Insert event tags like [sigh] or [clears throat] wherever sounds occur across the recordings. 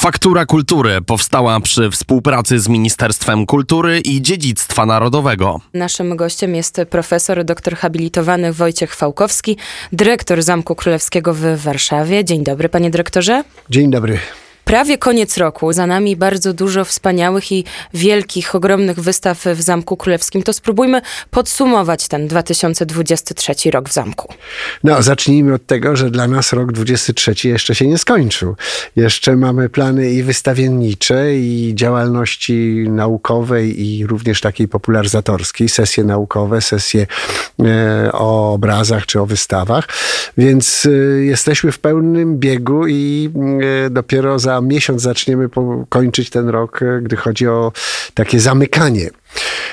Faktura Kultury powstała przy współpracy z Ministerstwem Kultury i Dziedzictwa Narodowego. Naszym gościem jest profesor doktor habilitowany Wojciech Fałkowski, dyrektor Zamku Królewskiego w Warszawie. Dzień dobry, panie dyrektorze. Dzień dobry prawie koniec roku, za nami bardzo dużo wspaniałych i wielkich, ogromnych wystaw w Zamku Królewskim. To spróbujmy podsumować ten 2023 rok w Zamku. No, zacznijmy od tego, że dla nas rok 2023 jeszcze się nie skończył. Jeszcze mamy plany i wystawiennicze, i działalności naukowej, i również takiej popularyzatorskiej, sesje naukowe, sesje e, o obrazach czy o wystawach. Więc e, jesteśmy w pełnym biegu i e, dopiero za miesiąc zaczniemy kończyć ten rok, e, gdy chodzi o takie zamykanie.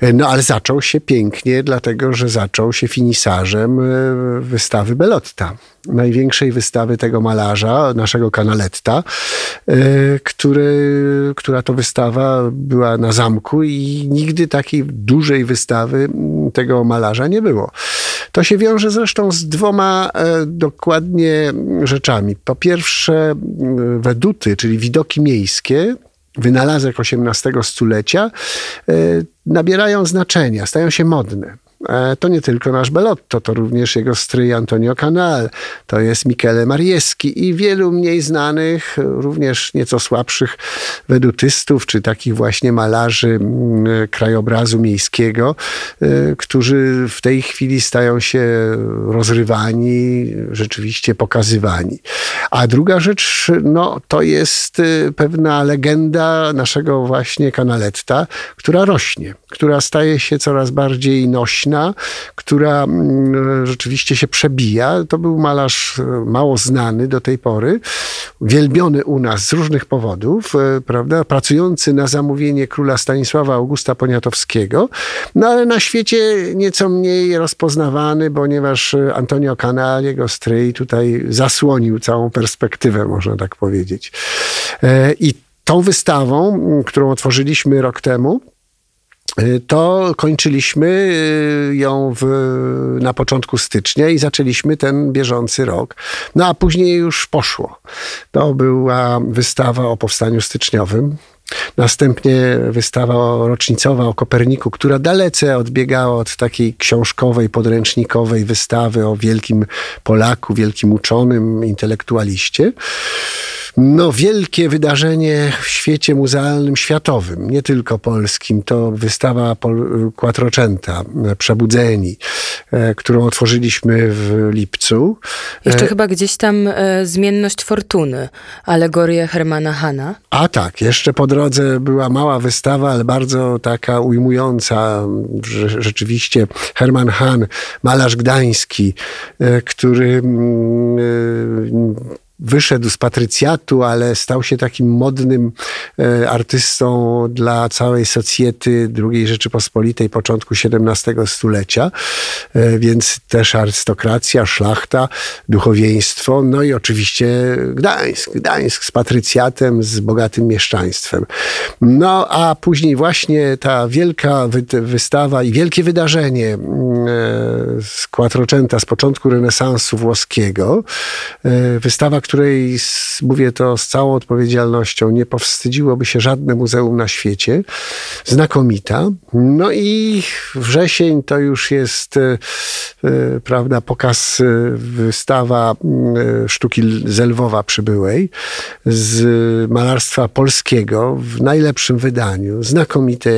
E, no ale zaczął się pięknie, dlatego że zaczął się finisarzem e, wystawy Belotta. Największej wystawy tego malarza, naszego kanaletta, który, która to wystawa była na zamku i nigdy takiej dużej wystawy tego malarza nie było. To się wiąże zresztą z dwoma e, dokładnie rzeczami. Po pierwsze, weduty, czyli widoki miejskie, wynalazek XVIII stulecia, e, nabierają znaczenia, stają się modne. E, to nie tylko nasz Belotto, to również jego stryj Antonio Canal, to jest Michele Marieski i wielu mniej znanych, również nieco słabszych wedutystów, czy takich właśnie malarzy krajobrazu miejskiego, e, którzy w tej chwili stają się rozrywani, rzeczywiście pokazywani. A druga rzecz, no, to jest e, pewna legenda naszego właśnie Canaletta, która rośnie, która staje się coraz bardziej nośna, która mm, rzeczywiście się przebija. To był malarz e, mało znany do tej pory, wielbiony u nas z różnych powodów, e, prawda, pracujący na zamówienie króla Stanisława Augusta Poniatowskiego, no ale na świecie nieco mniej rozpoznawany, ponieważ e, Antonio Canal, jego stryj, tutaj zasłonił całą perspektywę, można tak powiedzieć. I tą wystawą, którą otworzyliśmy rok temu, to kończyliśmy y, ją w, na początku stycznia i zaczęliśmy ten bieżący rok. No a później już poszło. To była wystawa o powstaniu styczniowym. Następnie wystawa rocznicowa o Koperniku, która dalece odbiegała od takiej książkowej, podręcznikowej wystawy o wielkim Polaku, wielkim uczonym, intelektualiście no, wielkie wydarzenie w świecie muzealnym światowym, nie tylko polskim. To wystawa Quattrocenta, Przebudzeni, e, którą otworzyliśmy w lipcu. Jeszcze e... chyba gdzieś tam e, Zmienność Fortuny, alegorię Hermana Hana. A tak, jeszcze po drodze była mała wystawa, ale bardzo taka ujmująca. Rzeczywiście Herman Han, malarz gdański, e, który mm, e, wyszedł z patrycjatu, ale stał się takim modnym e, artystą dla całej socjety II Rzeczypospolitej początku XVII stulecia, e, więc też arystokracja, szlachta, duchowieństwo, no i oczywiście Gdańsk, Gdańsk z patrycjatem, z bogatym mieszczaństwem. No a później właśnie ta wielka wystawa i wielkie wydarzenie mm, e, z Quattrocenta, z początku renesansu włoskiego, wystawa, której, mówię to z całą odpowiedzialnością, nie powstydziłoby się żadne muzeum na świecie. Znakomita. No i wrzesień to już jest, e, e, prawda, pokaz, e, wystawa sztuki z Lwowa przybyłej z malarstwa polskiego w najlepszym wydaniu. Znakomite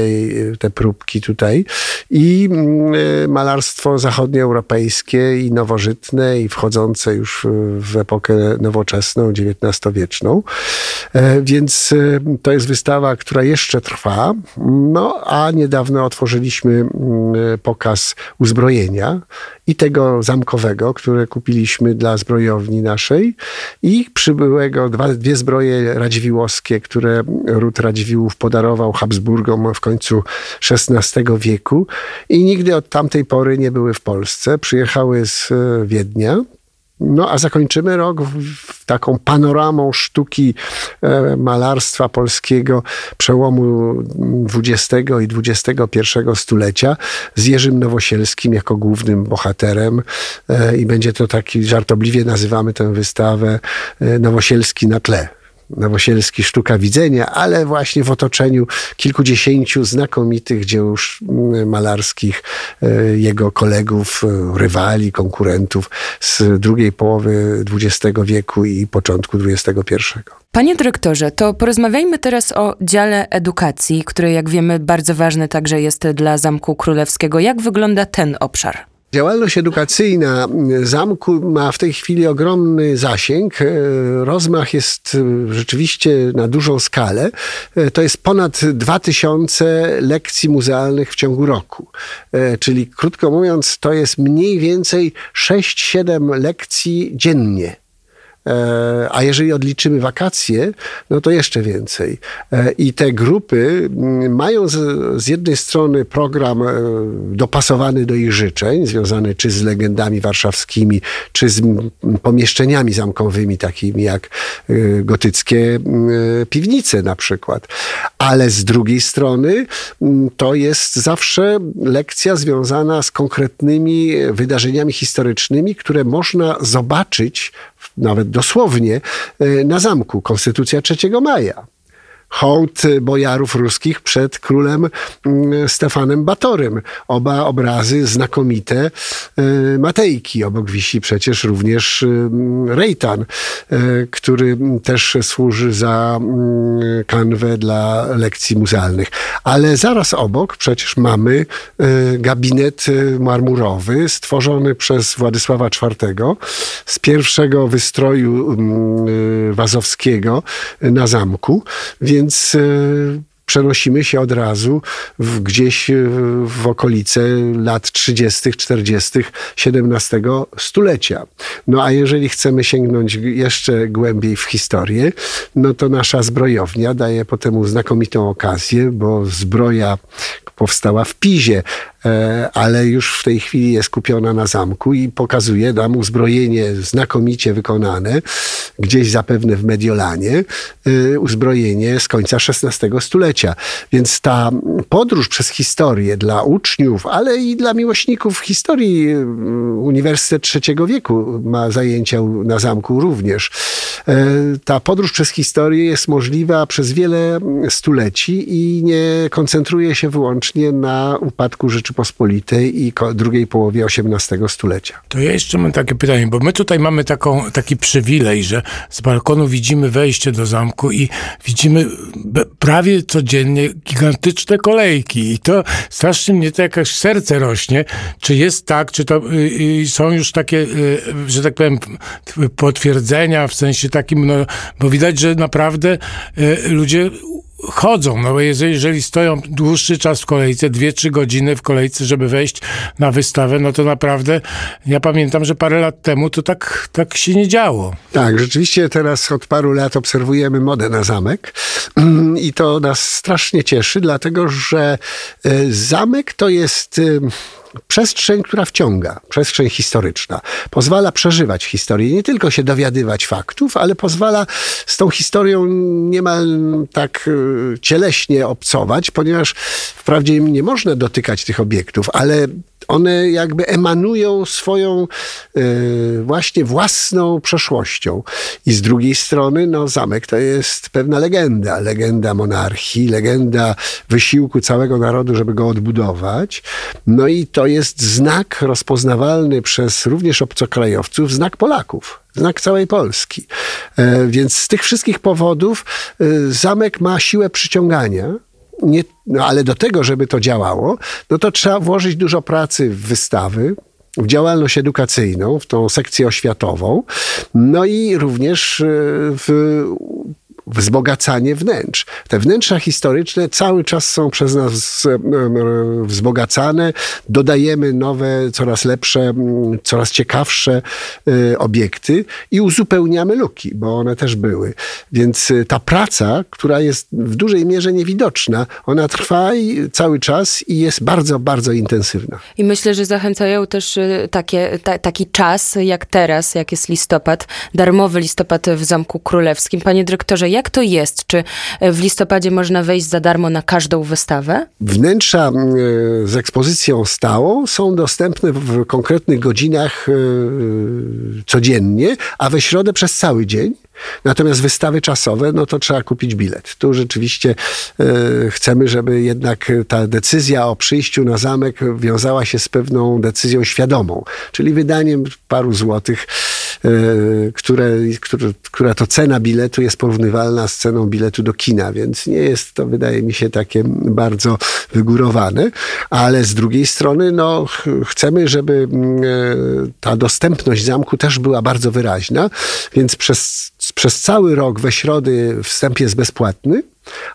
te próbki tutaj i malarstwo zachodnioeuropejskie i nowożytne i wchodzące już w epokę nowoczesną nowoczesną, XIX-wieczną. E, więc e, to jest wystawa, która jeszcze trwa. No a niedawno otworzyliśmy mm, pokaz uzbrojenia i tego zamkowego, które kupiliśmy dla zbrojowni naszej i przybyłego, dwa, dwie zbroje radziwiłowskie, które ród Radziwiłłów podarował Habsburgom w końcu XVI wieku i nigdy od tamtej pory nie były w Polsce. Przyjechały z e, Wiednia no a zakończymy rok w, taką panoramą sztuki e, malarstwa polskiego przełomu XX i XXI stulecia z Jerzym Nowosielskim jako głównym bohaterem. E, i będzie to taki, żartobliwie nazywamy tę wystawę e, Nowosielski na tle Nowosielski Sztuka Widzenia, ale właśnie w otoczeniu kilkudziesięciu znakomitych dzieł malarskich jego kolegów, rywali, konkurentów z drugiej połowy XX wieku i początku XXI. Panie dyrektorze, to porozmawiajmy teraz o dziale edukacji, który jak wiemy bardzo ważny także jest dla Zamku Królewskiego. Jak wygląda ten obszar? Działalność edukacyjna zamku ma w tej chwili ogromny zasięg. E, rozmach jest e, rzeczywiście na dużą skalę. E, to jest ponad 2000 lekcji muzealnych w ciągu roku. Czyli krótko mówiąc, to jest mniej więcej 6-7 lekcji dziennie. E, a jeżeli odliczymy wakacje, no to jeszcze więcej. E, I te grupy mm, mają z, z, jednej strony program e, dopasowany do ich życzeń, związany czy z legendami warszawskimi, czy z pomieszczeniami zamkowymi, takimi jak gotyckie piwnice na przykład. Ale z drugiej strony to jest zawsze lekcja związana z konkretnymi wydarzeniami historycznymi, które można zobaczyć nawet dosłownie, e, na zamku. Konstytucja 3 maja hołd bojarów ruskich przed królem mm, Stefanem Batorym. Oba obrazy znakomite e, Matejki. Obok wisi przecież również mm, Rejtan, e, który też służy za mm, kanwę dla lekcji muzealnych. Ale zaraz obok przecież mamy e, gabinet marmurowy stworzony przez Władysława IV z pierwszego wystroju wazowskiego na zamku. Więc więc e, przenosimy się od razu w, gdzieś e, w okolice lat 30., 40., XVII stulecia. No a jeżeli chcemy sięgnąć jeszcze głębiej w historię, no to nasza zbrojownia daje potem znakomitą okazję, bo zbroja powstała w Pizie, e, ale już w tej chwili jest kupiona na zamku i pokazuje nam uzbrojenie znakomicie wykonane, gdzieś zapewne w Mediolanie, e, uzbrojenie z końca XVI stulecia. Więc ta podróż przez historię dla uczniów, ale i dla miłośników historii e, Uniwersytet III wieku ma zajęcia na zamku również. Ta podróż przez historię jest możliwa przez wiele stuleci i nie koncentruje się wyłącznie na upadku Rzeczypospolitej i drugiej połowie XVIII stulecia. To ja jeszcze mam takie pytanie, bo my tutaj mamy taką, taki przywilej, że z balkonu widzimy wejście do zamku i widzimy prawie codziennie gigantyczne kolejki i to strasznie mnie to jakaś serce rośnie. Czy jest tak, czy to y, y, są już takie, y, że tak powiem, potwierdzenia w sensie takim, no, bo widać, że naprawdę ludzie chodzą, no bo jeżeli stoją dłuższy czas w kolejce, dwie, trzy godziny w kolejce, żeby wejść na wystawę, no to naprawdę ja pamiętam, że parę lat temu to tak, tak się nie działo. Tak, rzeczywiście teraz od paru lat obserwujemy modę na zamek [clears throat] i to nas strasznie cieszy, dlatego że e, zamek to jest e, przestrzeń, która wciąga, przestrzeń historyczna. Pozwala przeżywać historię, nie tylko się dowiadywać faktów, ale pozwala z tą historią niemal tak e, cieleśnie obcować, ponieważ wprawdzie nie można dotykać tych obiektów, ale one jakby emanują swoją y, właśnie własną przeszłością. I z drugiej strony, no, zamek to jest pewna legenda. Legenda monarchii, legenda wysiłku całego narodu, żeby go odbudować. No i to jest znak rozpoznawalny przez również obcokrajowców, znak Polaków znak całej Polski. E, więc z tych wszystkich powodów e, zamek ma siłę przyciągania nie, no ale do tego, żeby to działało, no to trzeba włożyć dużo pracy w wystawy, w działalność edukacyjną, w tą sekcję oświatową, no i również e, w wzbogacanie wnętrz. Te wnętrza historyczne cały czas są przez nas wzbogacane, dodajemy nowe, coraz lepsze, coraz ciekawsze e, obiekty i uzupełniamy luki, bo one też były. Więc e, ta praca, która jest w dużej mierze niewidoczna, ona trwa cały czas i jest bardzo, bardzo intensywna. I myślę, że zachęcają też takie, ta, taki czas jak teraz, jak jest listopad, darmowy listopad w Zamku Królewskim. Panie dyrektorze, jak to jest? Czy w listopadzie można wejść za darmo na każdą wystawę? Wnętrza e, z ekspozycją stałą są dostępne w konkretnych godzinach e, codziennie, a we środę przez cały dzień. Natomiast wystawy czasowe, no to trzeba kupić bilet. Tu rzeczywiście e, chcemy, żeby jednak ta decyzja o przyjściu na zamek wiązała się z pewną decyzją świadomą, czyli wydaniem paru złotych, e, które, które, która to cena biletu jest porównywalna z ceną biletu do kina, więc nie jest to, wydaje mi się, takie bardzo wygórowane, ale z drugiej strony, no, ch- chcemy, żeby mm, e, ta dostępność zamku też była bardzo wyraźna, więc przez, przez cały rok we środy wstęp jest bezpłatny,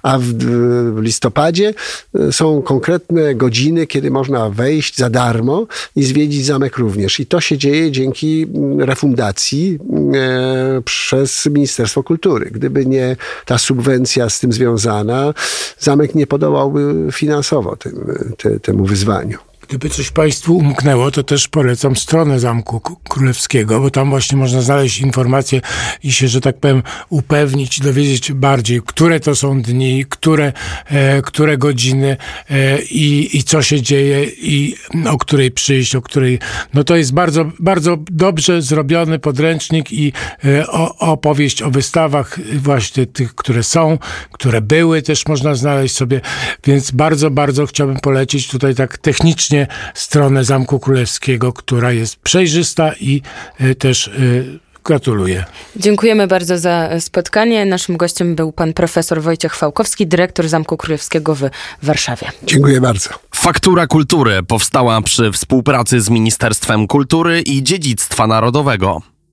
a w, w listopadzie e, są konkretne godziny, kiedy można wejść za darmo i zwiedzić zamek również. I to się dzieje dzięki mm, refundacji e, przez Ministerstwo Kultury. Gdyby nie ta subwencja z tym związana, zamek nie podołałby finansowo tym, te, temu wyzwaniu. Gdyby coś Państwu umknęło, to też polecam stronę Zamku Królewskiego, bo tam właśnie można znaleźć informacje i się, że tak powiem, upewnić, dowiedzieć bardziej, które to są dni, które, e, które godziny e, i, i co się dzieje i o której przyjść, o której... No to jest bardzo, bardzo dobrze zrobiony podręcznik i e, o, opowieść o wystawach właśnie tych, które są, które były, też można znaleźć sobie, więc bardzo, bardzo chciałbym polecić tutaj tak technicznie stronę Zamku Królewskiego, która jest przejrzysta i y, też y, gratuluję. Dziękujemy bardzo za spotkanie. Naszym gościem był pan profesor Wojciech Fałkowski, dyrektor Zamku Królewskiego w Warszawie. Dziękuję bardzo. Faktura Kultury powstała przy współpracy z Ministerstwem Kultury i Dziedzictwa Narodowego.